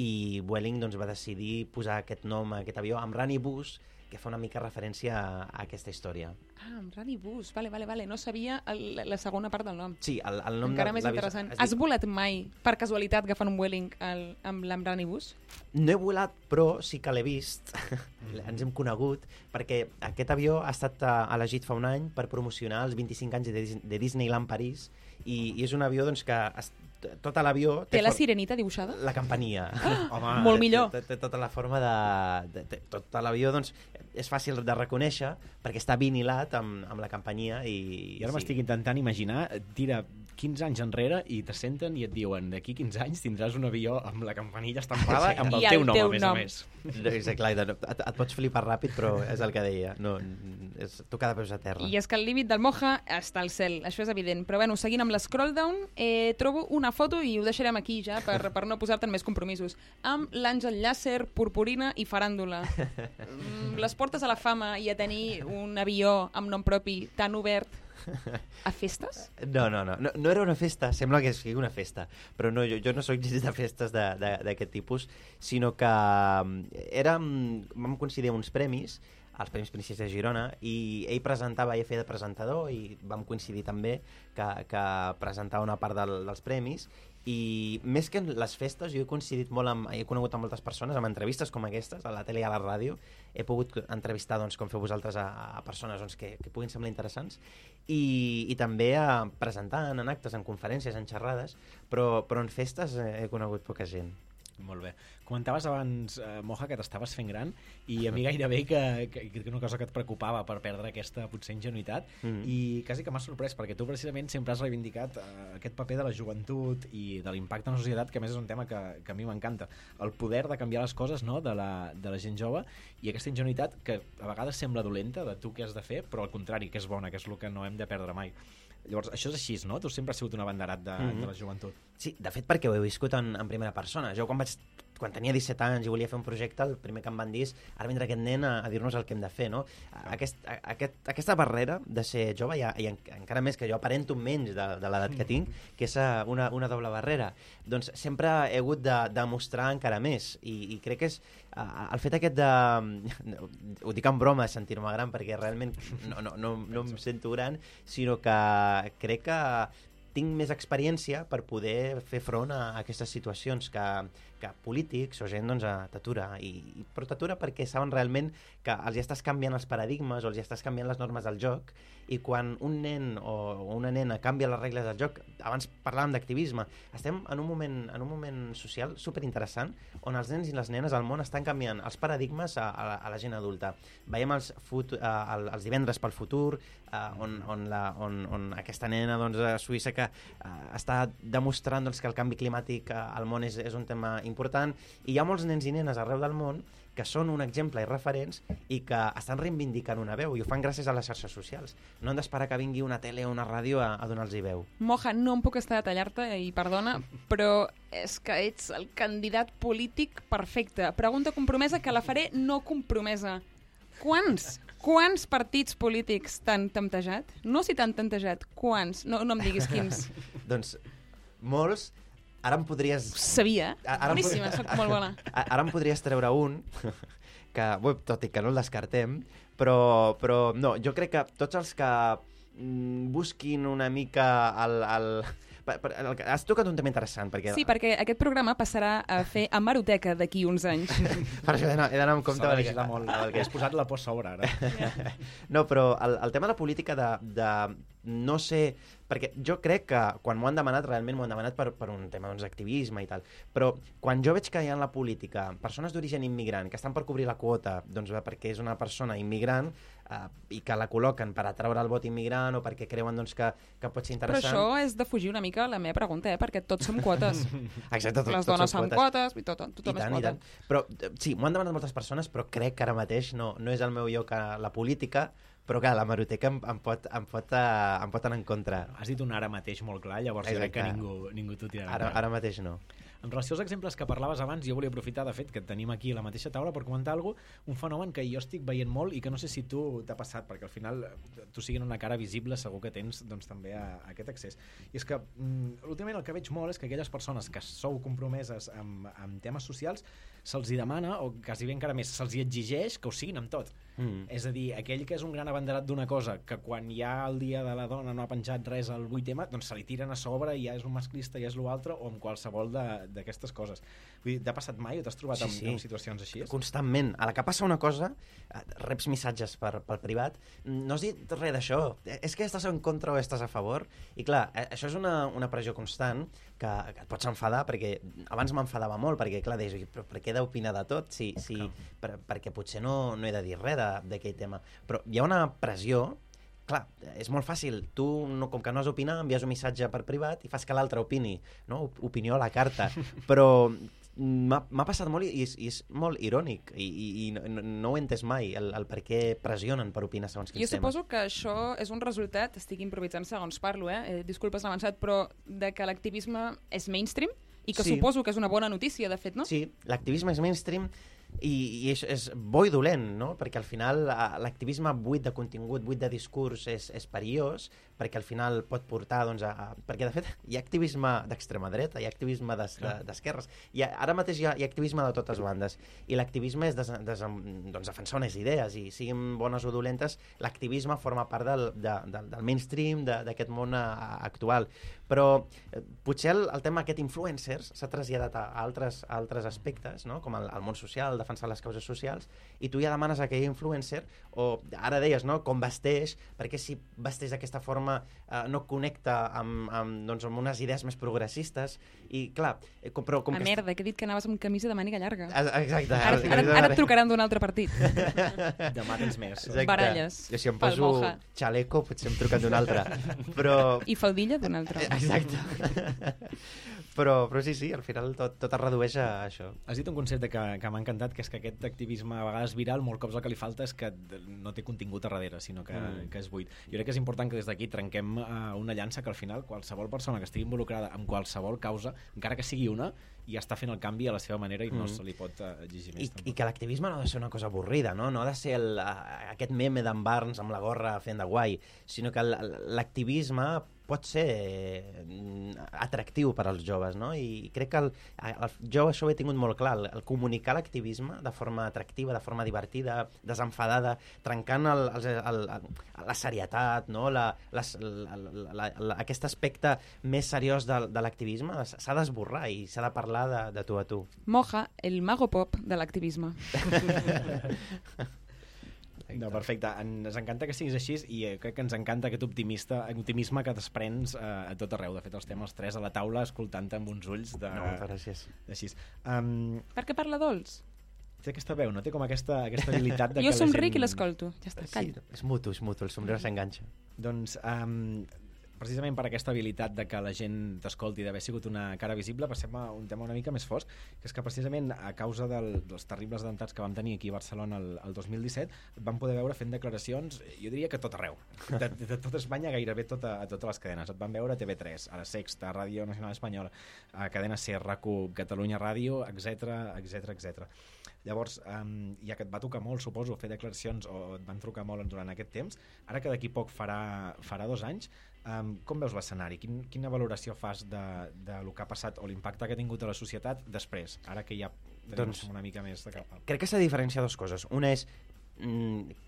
i Vueling doncs, va decidir posar aquest nom a aquest avió amb Rani Bus, que fa una mica referència a, a aquesta història.
Ah, amb Rani Bus. Vale, vale, vale. No sabia el, la segona part del nom.
Sí, el, el nom
Encara
de
més interessant.
es
Has
diu-
volat mai, per casualitat, agafant un Welling el, amb l'Ambrani Bus?
No he volat, però sí que l'he vist. (laughs) Ens hem conegut, perquè aquest avió ha estat eh, elegit fa un any per promocionar els 25 anys de, Dis- de Disneyland París i, i és un avió doncs, que es, tota l'avió...
Té la
for-
sirenita dibuixada?
La campania. (laughs)
Home,
Molt millor.
Té, té, té tota la forma de... de, de tot l'avió, doncs, és fàcil de reconèixer perquè està vinilat amb, amb la companyia i...
I ara m'estic intentant imaginar, tira 15 anys enrere i te senten i et diuen d'aquí 15 anys tindràs un avió amb la campanilla estampada amb el
I
teu
el
nom,
teu
a més
nom.
a més.
És clar, et, et pots flipar ràpid, però és el que deia. No, és tocar de peus a terra.
I és que el límit del Moja està al cel, això és evident. Però bueno, seguint amb l'escroll down, eh, trobo una foto i ho deixarem aquí ja per, (laughs) per no posar-te més compromisos. Amb l'Àngel Llàcer, Purpurina i Faràndula. (laughs) Mm, les portes a la fama i a tenir un avió amb nom propi tan obert a festes?
No, no, no, no, no era una festa, sembla que sigui una festa, però no, jo, jo no sóc de festes d'aquest tipus, sinó que mm, érem, vam coincidir uns premis, els Premis Princesa de Girona, i ell presentava, ell feia de presentador, i vam coincidir també que, que presentava una part del, dels premis, i més que en les festes, jo he coincidit molt amb, he conegut amb moltes persones, amb entrevistes com aquestes, a la tele i a la ràdio, he pogut entrevistar, doncs, com feu vosaltres, a, a persones doncs, que, que puguin semblar interessants, i, i també a presentar en actes, en conferències, en xerrades, però, però en festes he conegut poca gent.
Molt bé. Comentaves abans, eh, Moja, que t'estaves fent gran i a mi gairebé que, que, que una cosa que et preocupava per perdre aquesta potser ingenuïtat
Mm.
i quasi que m'ha sorprès perquè tu precisament sempre has reivindicat eh, aquest paper de la joventut i de l'impacte en la societat que a més és un tema que, que a mi m'encanta el poder de canviar les coses no? de, la, de la gent jove i aquesta ingenuïtat que a vegades sembla dolenta de tu què has de fer però al contrari que és bona, que és el que no hem de perdre mai Llavors, això és així, no? Tu sempre has sigut un abanderat de,
Mhm.
de la joventut.
Sí, de fet perquè ho he viscut en, en primera persona. Jo quan vaig quan tenia 17 anys i volia fer un projecte, el primer que em van dir és ara vindrà aquest nen a, a dir-nos el que hem de fer, no? Aquest, a, aquest, aquesta barrera de ser jove, i, i en, encara més que jo aparento menys de, de l'edat que tinc, que és eh, una, una doble barrera, doncs sempre he hagut de demostrar encara més, i, i crec que és eh, el fet aquest de... Ho dic en broma, sentir-me gran, perquè realment no, no, no, no em sento gran, sinó que crec que tinc més experiència per poder fer front a aquestes situacions que, que polítics o gent doncs, eh, t'atura. I, però t'atura perquè saben realment que els hi estàs canviant els paradigmes o els hi estàs canviant les normes del joc i quan un nen o, una nena canvia les regles del joc, abans parlàvem d'activisme, estem en un moment, en un moment social superinteressant on els nens i les nenes al món estan canviant els paradigmes a, a, a la gent adulta. Veiem els, fut, uh, el, els divendres pel futur, uh, on, on, la, on, on aquesta nena doncs, a Suïssa que uh, està demostrant doncs, que el canvi climàtic al món és, és un tema important i hi ha molts nens i nenes arreu del món que són un exemple i referents i que estan reivindicant una veu i ho fan gràcies a les xarxes socials. No han d'esperar que vingui una tele o una ràdio a, a donar-los veu.
Moja, no em puc estar de tallar-te i perdona, però és que ets el candidat polític perfecte. Pregunta compromesa que la faré no compromesa. Quants? Quants partits polítics t'han temptejat? No si t'han temptejat, quants? No, no em diguis quins. (laughs)
doncs molts, ara em podries
Sabia.
A- ara
Boníssima,
pod-
soc molt bona. (laughs)
Ara em podries treure un, (laughs) que, bé, tot i que no el descartem, però, però no, jo crec que tots els que mm, busquin una mica el... el, per, per, el que- has tocat un tema interessant, perquè...
Sí, perquè aquest programa passarà a fer hemeroteca d'aquí uns anys. (laughs)
per això he d'anar amb compte.
S'ha de vigilar molt.
perquè-
Has posat la por sobre, ara. (laughs)
No, però el, el tema de la política de, de no ser... Perquè jo crec que quan m'ho han demanat, realment m'ho han demanat per, per un tema doncs, d'activisme i tal, però quan jo veig que hi ha en la política persones d'origen immigrant que estan per cobrir la quota doncs, perquè és una persona immigrant eh, i que la col·loquen per atraure el vot immigrant o perquè creuen doncs, que, que pot ser
Però
interessant...
això és de fugir una mica la meva pregunta, eh? perquè tots som quotes. (laughs)
Exacte, tot,
Les dones
són quotes.
quotes, i tot,
I
tothom és
tant, i
quota.
Però eh, sí, m'ho han demanat moltes persones, però crec que ara mateix no, no és el meu lloc a la política, però clar, la maroteca em, em, pot, em, pot, uh, em pot anar en contra.
Has dit un ara mateix molt clar, llavors jo crec que
Exacte.
ningú, ningú t'ho tirarà.
Ara, ara mateix no.
En relació als exemples que parlaves abans, jo volia aprofitar, de fet, que tenim aquí a la mateixa taula per comentar alguna un fenomen que jo estic veient molt i que no sé si tu t'ha passat, perquè al final eh, tu siguin una cara visible segur que tens doncs, també a, a aquest accés. I és que mm, últimament el que veig molt és que aquelles persones que sou compromeses amb, amb temes socials se'ls demana, o quasi bé encara més, se'ls exigeix que ho siguin amb tot.
Mm.
És a dir, aquell que és un gran abanderat d'una cosa, que quan hi ha el dia de la dona no ha penjat res al 8M, doncs se li tiren a sobre i ja és un masclista, ja és l'altre, o amb qualsevol d'aquestes coses. Vull dir, t'ha passat mai o t'has trobat
Sí,
amb,
sí.
amb situacions així?
Constantment. A la que passa una cosa, eh, reps missatges per, pel privat, no has dit res d'això, Eh, és que estàs en contra o estàs a favor? I clar, eh, això és una, una pressió constant que, que et pots enfadar, perquè abans m'enfadava molt, perquè clar, deies, "Ui, però per què he d'opinar de tot? Si, si, per, perquè potser no, no he de dir res de- d'aquell tema. Però hi ha una pressió clar, és molt fàcil. Tu, no, com que no has d'opinar, envies un missatge per privat i fas que l'altre opini, no? Op- Opinió a la carta. (laughs) Però m'ha passat molt i, és, i és molt irònic i, i, i no, no- ho he entès mai el, el per què pressionen per opinar segons quins
Jo
temes.
suposo que això és un resultat, estic improvisant segons parlo, eh? eh disculpes l'avançat, però de que l'activisme és mainstream i que
Sí.
suposo que és una bona notícia, de fet, no?
Sí, l'activisme és mainstream i, i és, és bo i dolent, no? Perquè al final l'activisme buit de contingut, buit de discurs és, és perillós, perquè al final pot portar, doncs, a, a... Perquè, de fet, hi ha activisme d'extrema dreta, hi ha activisme d'es- de- d'esquerres, hi ha, ara mateix hi ha, hi ha activisme de totes bandes, i l'activisme és des, des, doncs, defensar unes idees, i siguin bones o dolentes, l'activisme forma part del, de, del, del mainstream, de- d'aquest món a, a, actual. Però eh, potser el, el tema aquest influencers s'ha traslladat a altres, a altres aspectes, no? com el, el món social, defensar les causes socials, i tu ja demanes a aquell influencer, o ara deies, no? com vesteix, perquè si vesteix d'aquesta forma eh, no connecta amb, amb, doncs, amb unes idees més progressistes, i clar, eh, com, però com
a
que...
merda, que he dit que anaves amb camisa de màniga llarga.
Ah, Exacte.
Ara, ara, ara et trucaran d'un altre partit. (laughs)
Demà tens més.
Exacte.
Baralles
Jo si em poso xaleco potser em truquen d'un altre. (laughs) Però,
I faldilla d'un altre.
Exacte. (laughs) però, però sí, sí, al final tot, tot es redueix a això.
Has dit un concepte que, que m'ha encantat, que és que aquest activisme a vegades viral, molt cops el que li falta és que no té contingut a darrere, sinó que,
Mm.
que és buit. Jo crec que és important que des d'aquí trenquem uh, una llança que al final qualsevol persona que estigui involucrada en qualsevol causa, encara que sigui una, ja està fent el canvi a la seva manera i no
Mm.
se li pot uh, exigir
I,
més.
I que l'activisme no ha de ser una cosa avorrida, no? No ha de ser el, a- aquest meme d'en Barnes amb la gorra fent de guai, sinó que l'activisme pot ser mm, atractiu per als joves, no? I crec que el, el, jo això ho he tingut molt clar, el, el comunicar l'activisme de forma atractiva, de forma divertida, desenfadada, trencant el, el, el, el, la serietat, no? la, les, la, la, la, la, aquest aspecte més seriós de, de l'activisme s'ha d'esborrar i s'ha de parlar de, de tu a tu.
Moja, el mago pop de l'activisme. (laughs)
No, perfecte. Ens encanta que siguis així i eh, crec que ens encanta aquest optimista, optimisme que desprens eh, a tot arreu. De fet, els temes els tres a la taula escoltant-te amb uns ulls de...
No, moltes gràcies.
Així. Um,
Per què parla dolç?
té aquesta veu, no? Té com aquesta, aquesta habilitat de (laughs)
Jo
que
somric
gent...
i l'escolto. Ja està,
Sí,
call.
és mutu, és mutu, el somriure s'enganxa.
Doncs, um, precisament per aquesta habilitat de que la gent t'escolti, d'haver sigut una cara visible, passem a un tema una mica més fosc, que és que precisament a causa del, dels terribles atemptats que vam tenir aquí a Barcelona el, el 2017, vam poder veure fent declaracions, jo diria que tot arreu, de, de, tota Espanya, gairebé tota, a totes les cadenes. Et van veure a TV3, a la Sexta, a Ràdio Nacional Espanyola, a Cadena Ser, RAC1, Catalunya Ràdio, etc etc etc. Llavors, um, ja que et va tocar molt, suposo, fer declaracions o et van trucar molt durant aquest temps, ara que d'aquí poc farà, farà dos anys, um, com veus l'escenari? Quin, quina valoració fas de, de lo que ha passat o l'impacte que ha tingut a la societat després, ara que ja tenim
Doncs-
una mica més de cap?
Crec que s'ha de diferenciar dues coses. Una és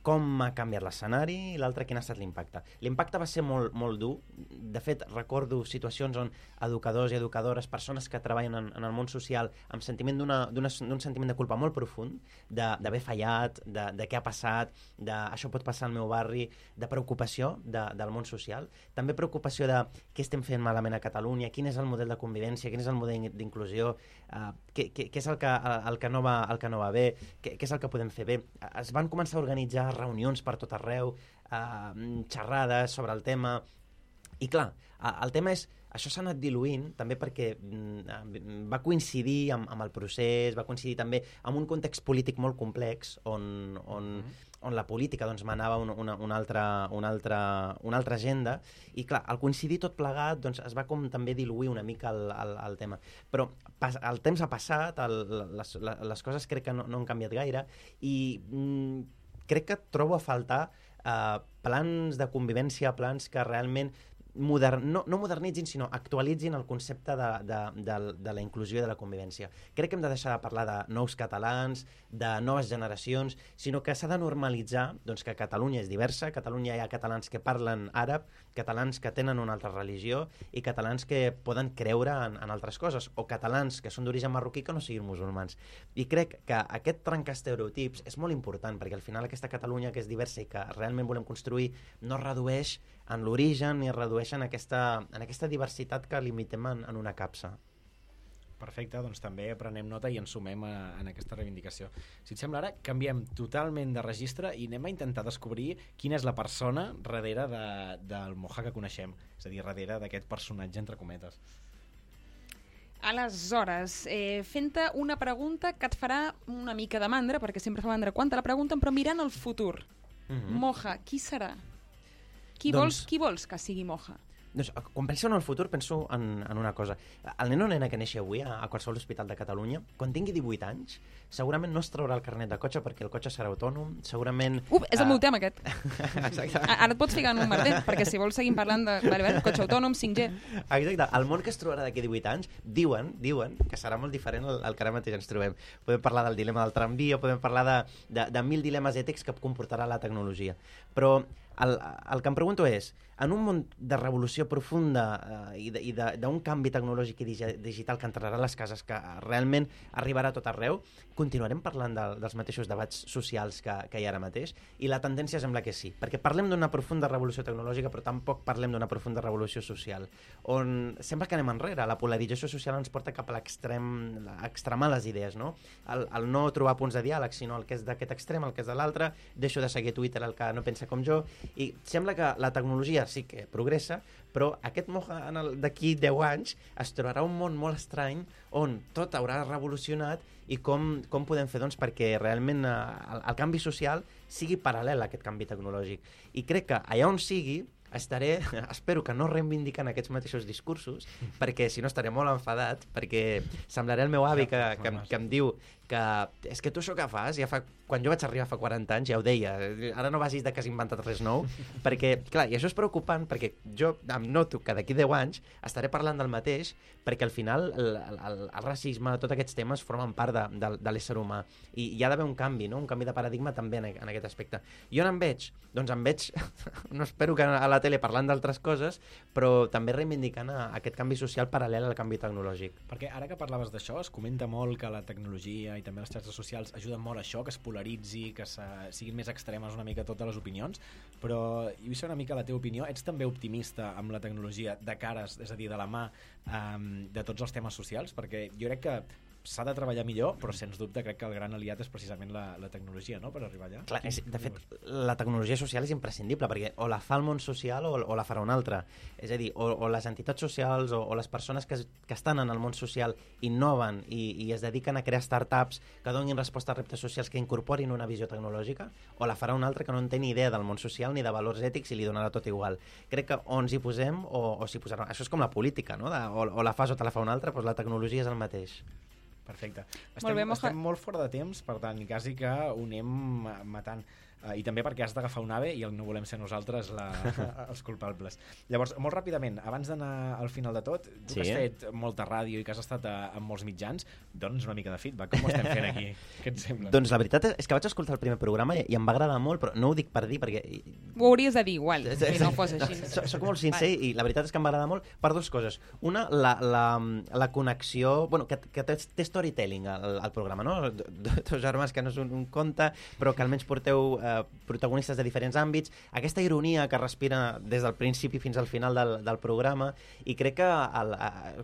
com ha canviat l'escenari i l'altra quin ha estat l'impacte. L'impacte va ser molt, molt dur. De fet, recordo situacions on educadors i educadores, persones que treballen en, en el món social amb sentiment d'un sentiment de culpa molt profund, d'haver fallat, de, de què ha passat, de això pot passar al meu barri, de preocupació de, del món social, també preocupació de què estem fent malament a Catalunya, quin és el model de convivència, quin és el model d'inclusió, uh, què, què, què és el que, el, que no va, el que no va bé, què, què és el que podem fer bé. Es van començar a organitzar reunions per tot arreu, uh, xerrades sobre el tema, i clar, el tema és, això s'ha anat diluint també perquè mm, va coincidir amb, amb el procés, va coincidir també amb un context polític molt complex on, on, on la política doncs, manava una, una, una, altra, una, altra, una altra agenda i clar, al coincidir tot plegat doncs, es va com també diluir una mica el, el, el tema. Però pas, el temps ha passat, el, les, les, les coses crec que no, no han canviat gaire i mm, crec que trobo a faltar eh, plans de convivència, plans que realment modern, no, no modernitzin, sinó actualitzin el concepte de, de, de, de la inclusió i de la convivència. Crec que hem de deixar de parlar de nous catalans, de noves generacions, sinó que s'ha de normalitzar doncs, que Catalunya és diversa, Catalunya hi ha catalans que parlen àrab, catalans que tenen una altra religió i catalans que poden creure en, en altres coses, o catalans que són d'origen marroquí que no siguin musulmans. I crec que aquest trencar estereotips és molt important, perquè al final aquesta Catalunya que és diversa i que realment volem construir no redueix en l'origen ni es redueix en aquesta, en aquesta diversitat que limitem en, en una capsa.
Perfecte, doncs també prenem nota i ens sumem a, en aquesta reivindicació. Si et sembla, ara canviem totalment de registre i anem a intentar descobrir quina és la persona darrere de, del Moja que coneixem, és a dir, darrere d'aquest personatge entre cometes.
Aleshores, eh, fent-te una pregunta que et farà una mica de mandra, perquè sempre fa mandra quan te la pregunten, però mirant el futur.
Mhm.
Moja, qui serà? Qui,
Doncs-
vols, qui vols que sigui Moja?
Doncs, quan penso en el futur, penso en, en una cosa. El nen o nena que neixi avui a, a qualsevol hospital de Catalunya, quan tingui 18 anys, segurament no es traurà el carnet de cotxe perquè el cotxe serà autònom, segurament...
Uf, és el
eh,
meu tema, aquest. (laughs)
Exacte.
Ara et pots ficar en un merder, perquè si vols seguim parlant de vale, vale, cotxe autònom, 5G...
Exacte. El món que es trobarà d'aquí 18 anys, diuen, diuen que serà molt diferent al, al que ara mateix ens trobem. Podem parlar del dilema del tramvia, podem parlar de, de, de mil dilemes ètics que comportarà la tecnologia. Però el, el que em pregunto és, en un món de revolució profunda eh, i d'un canvi tecnològic i digi- digital que entrarà a les cases, que realment arribarà a tot arreu, continuarem parlant de, dels mateixos debats socials que, que hi ha ara mateix? I la tendència sembla que sí, perquè parlem d'una profunda revolució tecnològica, però tampoc parlem d'una profunda revolució social, on sembla que anem enrere. La polarització social ens porta cap a l'extrem, extremar les idees, no? El, el no trobar punts de diàleg, sinó el que és d'aquest extrem, el que és de l'altre, deixo de seguir Twitter el que no pensa com jo, i sembla que la tecnologia sí que progressa, però aquest moja d'aquí 10 anys es trobarà un món molt estrany on tot haurà revolucionat i com, com podem fer doncs, perquè realment eh, el, el canvi social sigui paral·lel a aquest canvi tecnològic. I crec que allà on sigui, estaré, (laughs) espero que no reivindicant aquests mateixos discursos, perquè si no estaré molt enfadat, perquè semblaré el meu avi que, que, em- que em diu que és que tu això que fas, ja fa, quan jo vaig arribar fa 40 anys ja ho deia, ara no vagis de que has inventat res nou, (laughs) perquè, clar, i això és preocupant perquè jo em noto que d'aquí 10 anys estaré parlant del mateix perquè al final el, el, el, racisme, tots aquests temes formen part de, de, de l'ésser humà i hi ha d'haver un canvi, no? un canvi de paradigma també en, en aquest aspecte. I on em veig? Doncs em veig, (laughs) no espero que a la tele parlant d'altres coses, però també reivindicant a, aquest canvi social paral·lel al canvi tecnològic.
Perquè ara que parlaves d'això, es comenta molt que la tecnologia i també les xarxes socials ajuden molt a això, que es polaritzi, que se, siguin més extremes una mica totes les opinions, però jo vull saber una mica la teva opinió. Ets també optimista amb la tecnologia de cares, és a dir, de la mà um, de tots els temes socials? Perquè jo crec que s'ha de treballar millor, però sens dubte crec que el gran aliat és precisament la, la tecnologia, no?, per arribar allà.
Clar, és, de fet, la tecnologia social és imprescindible, perquè o la fa el món social o, o la farà un altre. És a dir, o, o les entitats socials o, o les persones que, que estan en el món social innoven i, i es dediquen a crear startups que donin resposta a reptes socials que incorporin una visió tecnològica, o la farà un altre que no en té ni idea del món social ni de valors ètics i li donarà tot igual. Crec que o ens hi posem o, o s'hi posaran. Això és com la política, no? De, o, o la fas o te la fa un altre, doncs la tecnologia és el mateix.
Perfecte.
Molt
Estem,
bé, Moja.
estem molt fora de temps, per tant, quasi que ho anem eh, matant. Uh, I també perquè has d'agafar un ave i el no volem ser nosaltres la, (laughs) els culpables. Llavors, molt ràpidament, abans d'anar al final de tot, tu
Sí.
que has fet molta ràdio i que has estat a, en molts mitjans, doncs una mica de feedback. Com ho estem fent aquí? (laughs) Què et sembla?
Doncs la veritat és que vaig escoltar el primer programa i, i em va agradar molt, però no ho dic per dir, perquè
Ho hauries de dir igual, si no fos així.
Soc, soc molt sincer i la veritat és que em va agradar molt per dues coses. Una, la, la, la connexió... Bueno, que, que té, té storytelling al, al programa, no? Dos germans que no és un, un conte, però que almenys porteu eh, protagonistes de diferents àmbits. Aquesta ironia que respira des del principi fins al final del, del programa i crec que, el,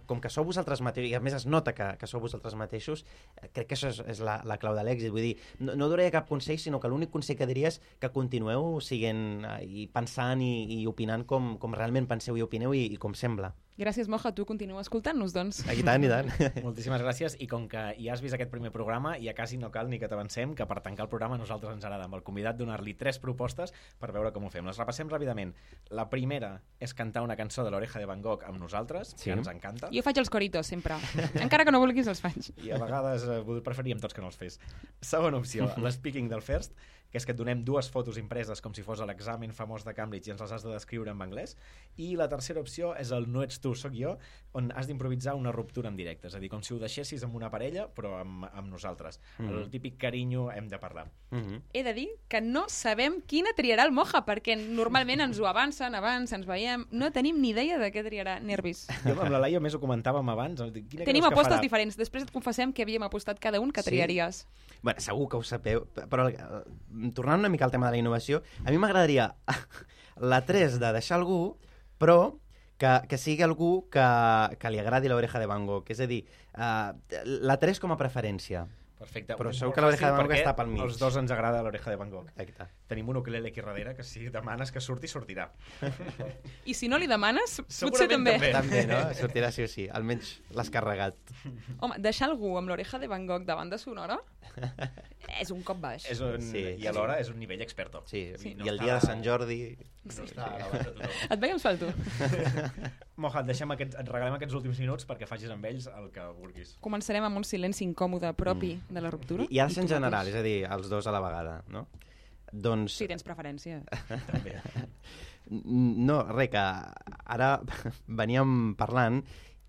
com que sou vosaltres mateixos, i a més es nota que, que sou vosaltres mateixos, eh, crec que això és, és la, la clau de l'èxit. Vull dir, no, no donaria cap consell, sinó que l'únic consell que diria és que continueu siguent eh, i pensant i, i opinant com, com realment penseu i opineu i, i com sembla.
Gràcies, Moja. Tu continua escoltant-nos, doncs.
I tant, i tant. (laughs)
Moltíssimes gràcies i com que ja has vist aquest primer programa ja quasi no cal ni que t'avancem que per tancar el programa a nosaltres ens agrada amb el convidat donar-li tres propostes per veure com ho fem. Les repassem ràpidament. La primera és cantar una cançó de l'Oreja de Van Gogh amb nosaltres,
Sí.
que ens encanta.
Jo faig els coritos, sempre. (laughs) Encara que no vulguis, els faig.
I a vegades eh, preferíem tots que no els fes. Segona opció, (laughs) l'Speaking del First, que és que et donem dues fotos impreses com si fos l'examen famós de Cambridge i ens les has de descriure en anglès. I la tercera opció és el No ets tu, sóc jo, on has d'improvisar una ruptura en directe. És a dir, com si ho deixessis amb una parella, però amb, amb nosaltres.
Mhm.
El típic carinyo hem de parlar.
Mm -hmm.
He de dir que no sabem quina triarà el Moja, perquè normalment ens ho avancen abans, ens veiem... No tenim ni idea de què triarà Nervis.
Jo amb la Laia més ho comentàvem abans. Quina
Tenim apostes
farà?
diferents. Després et confessem que havíem apostat cada un que
Sí?
triaries.
Bueno, segur que ho sapeu, però eh, tornant una mica al tema de la innovació, a mi m'agradaria (laughs) la 3 de deixar algú, però que, que sigui algú que, que li agradi l'oreja de Van Gogh. És a dir, uh, la 3 com a preferència.
Perfecte.
Però segur que l'oreja de Van Gogh està pel mig.
Els dos ens agrada l'oreja de Van Gogh.
Exacte.
Tenim un ukulele aquí darrere que si demanes que surti, sortirà. (laughs)
I si no li demanes, potser
Segurament
també.
també.
També, no? Sortirà sí o sí. Almenys l'has carregat.
Home, deixar algú amb l'oreja de Van Gogh de banda sonora (laughs) és un cop baix.
És un,
Sí,
I alhora és un nivell experto.
Sí,
Sí.
i el dia de Sant Jordi...
No està a l'abast de tothom.
Et veiem salto. (laughs)
Moja, et, deixem aquest, et regalem aquests últims minuts perquè facis amb ells el que vulguis.
Començarem amb un silenci incòmode propi de la ruptura.
I, i ha de ser en general,
mateix.
és a dir, els dos a la vegada, no? Doncs...
Si tens preferència.
També. (laughs)
No, res, que ara (laughs) veníem parlant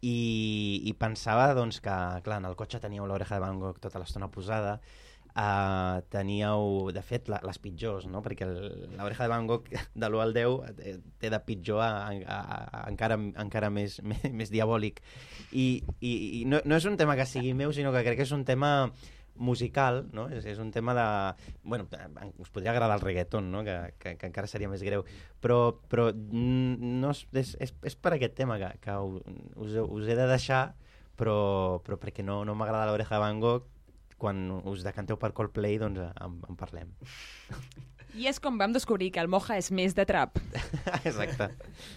i, i pensava doncs, que, clar, en el cotxe teníeu l'oreja de Van Gogh tota l'estona posada, uh, teníeu, de fet, la, les pitjors, no? perquè l'oreja de Van Gogh de l'1 al 10 té- té de pitjor a, a, a, encara, encara més, (laughs) més, més diabòlic. I, i, i no, no és un tema que sigui meu, sinó que crec que és un tema musical, no? És, és un tema de... Bueno, us podria agradar el reggaeton, no? Que, que, que encara seria més greu. Però, però mm, no és, és, és, per aquest tema que, que us, us he de deixar, però, però perquè no, no m'agrada l'oreja de Van Gogh, quan us decanteu per Coldplay, doncs en, en parlem.
I és com vam descobrir que el Moja és més de trap. (laughs)
Exacte.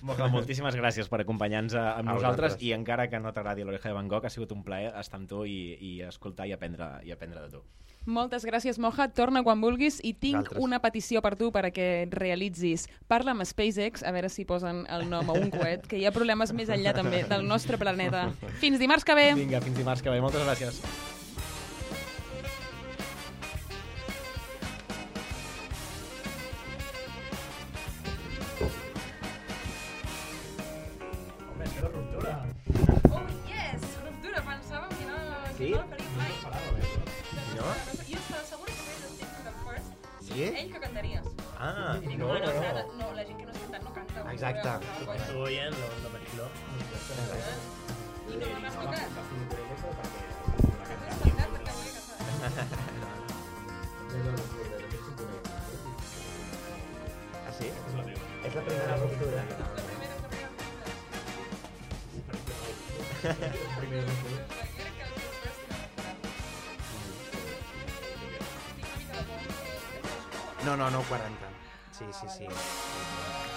Moja, moltíssimes gràcies per acompanyar-nos a- amb
A
nosaltres i encara que no t'agradi l'oreja de Van Gogh, ha sigut un plaer estar amb tu i, i escoltar i aprendre, i aprendre de tu.
Moltes gràcies, Moja. Torna quan vulguis i tinc
Vosaltres.
una petició per tu perquè realitzis. Parla amb SpaceX, a veure si posen el nom a un coet, que hi ha problemes més enllà també del nostre planeta. Fins dimarts que ve!
Vinga, fins dimarts que ve. Moltes gràcies.
Freedom First.
Sí?
Ell que cantaries.
Ah,
I dic,
no,
no,
no,
no,
no.
no, la gent que no és cantant no canta.
Exacte.
Estuvo bien, lo, lo mezcló.
I no l'has tocat. No has tocat perquè volia cantar.
Ah, sí? És la primera ruptura. (laughs) No, no, no, 40. Sí, sí, sí.